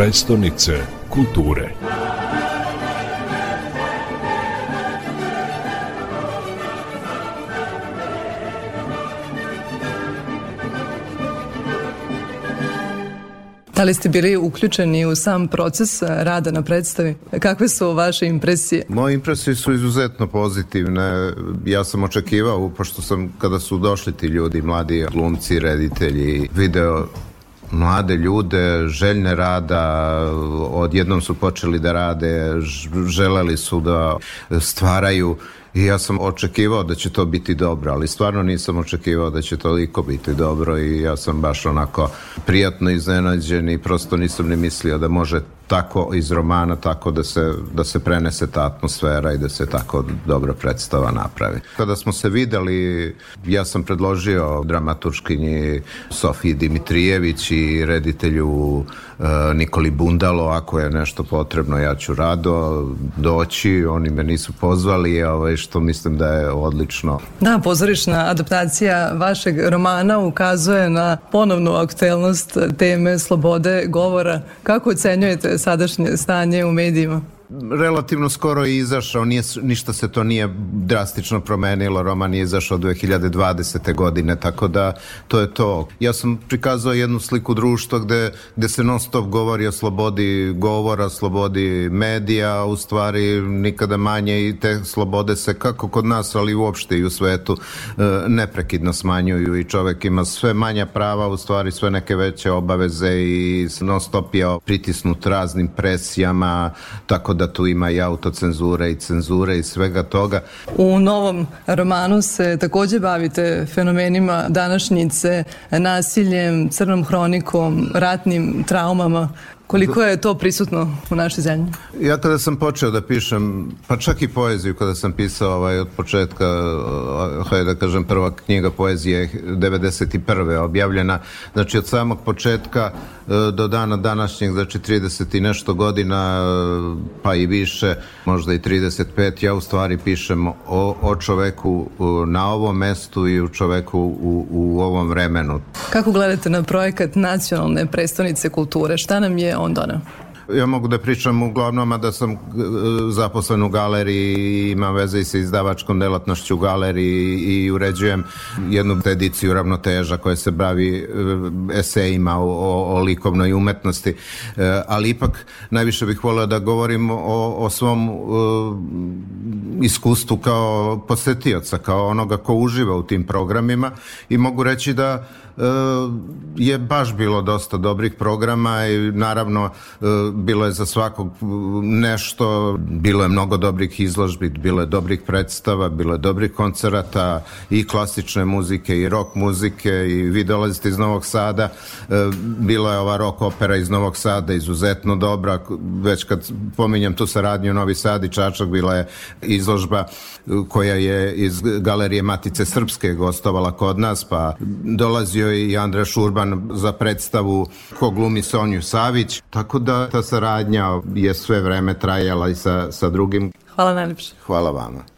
prestonice kulture. Da li ste bili uključeni u sam proces rada na predstavi? Kakve su vaše impresije? Moje impresije su izuzetno pozitivne. Ja sam očekivao, pošto sam, kada su došli ti ljudi, mladi glumci, reditelji, video mlade ljude, željne rada, odjednom su počeli da rade, želeli su da stvaraju. I ja sam očekivao da će to biti dobro, ali stvarno nisam očekivao da će toliko biti dobro i ja sam baš onako prijatno iznenađen i prosto nisam ni mislio da može tako iz romana tako da se, da se prenese ta atmosfera i da se tako dobro predstava napravi. Kada smo se videli, ja sam predložio dramaturškinji Sofiji Dimitrijević i reditelju e, Nikoli Bundalo, ako je nešto potrebno, ja ću rado doći, oni me nisu pozvali, ovaj, što mislim da je odlično. Da, pozorišna adaptacija vašeg romana ukazuje na ponovnu aktuelnost teme slobode govora. Kako ocenjujete sadašnje stanje u medijima? Relativno skoro je izašao, nije, ništa se to nije drastično promenilo, roman je izašao 2020. godine, tako da to je to. Ja sam prikazao jednu sliku društva gde, gde se non stop govori o slobodi govora, slobodi medija, a u stvari nikada manje i te slobode se kako kod nas, ali uopšte i u svetu e, neprekidno smanjuju i čovek ima sve manja prava, u stvari sve neke veće obaveze i non stop je pritisnut raznim presijama, tako da tu ima i autocenzure i cenzure i svega toga. U novom romanu se takođe bavite fenomenima današnjice, nasiljem, crnom hronikom, ratnim traumama. Koliko je to prisutno u našoj zemlji? Ja kada sam počeo da pišem, pa čak i poeziju kada sam pisao ovaj, od početka, hajde da kažem, prva knjiga poezije 91. objavljena, znači od samog početka e, do dana današnjeg, znači 30 i nešto godina, e, pa i više, možda i 35, ja u stvari pišem o, o čoveku na ovom mestu i u čoveku u, u ovom vremenu. Kako gledate na projekat nacionalne prestonice kulture? Šta nam je Genau, onda, ne? Ja mogu da pričam uglavnom, a da sam e, zaposlen u galeriji imam veze i sa izdavačkom delatnošću u galeriji i uređujem jednu ediciju ravnoteža koja se bavi e, esejima o, o, o likovnoj umetnosti, e, ali ipak najviše bih volio da govorim o, o svom iskustvu kao posetioca, kao onoga ko uživa u tim programima i mogu reći da je baš bilo dosta dobrih programa i naravno bilo je za svakog nešto, bilo je mnogo dobrih izložbi, bilo je dobrih predstava, bilo je dobrih koncerata i klasične muzike i rock muzike i vi dolazite iz Novog Sada, bila je ova rock opera iz Novog Sada izuzetno dobra, već kad pominjem tu saradnju Novi Sad i Čačak, bila je izložba koja je iz galerije Matice Srpske gostovala kod nas, pa dolazio i Andra Šurban za predstavu ko glumi Sonju Savić, tako da ta saradnja je sve vreme trajala i sa, sa drugim. Hvala najljepše. Hvala vama.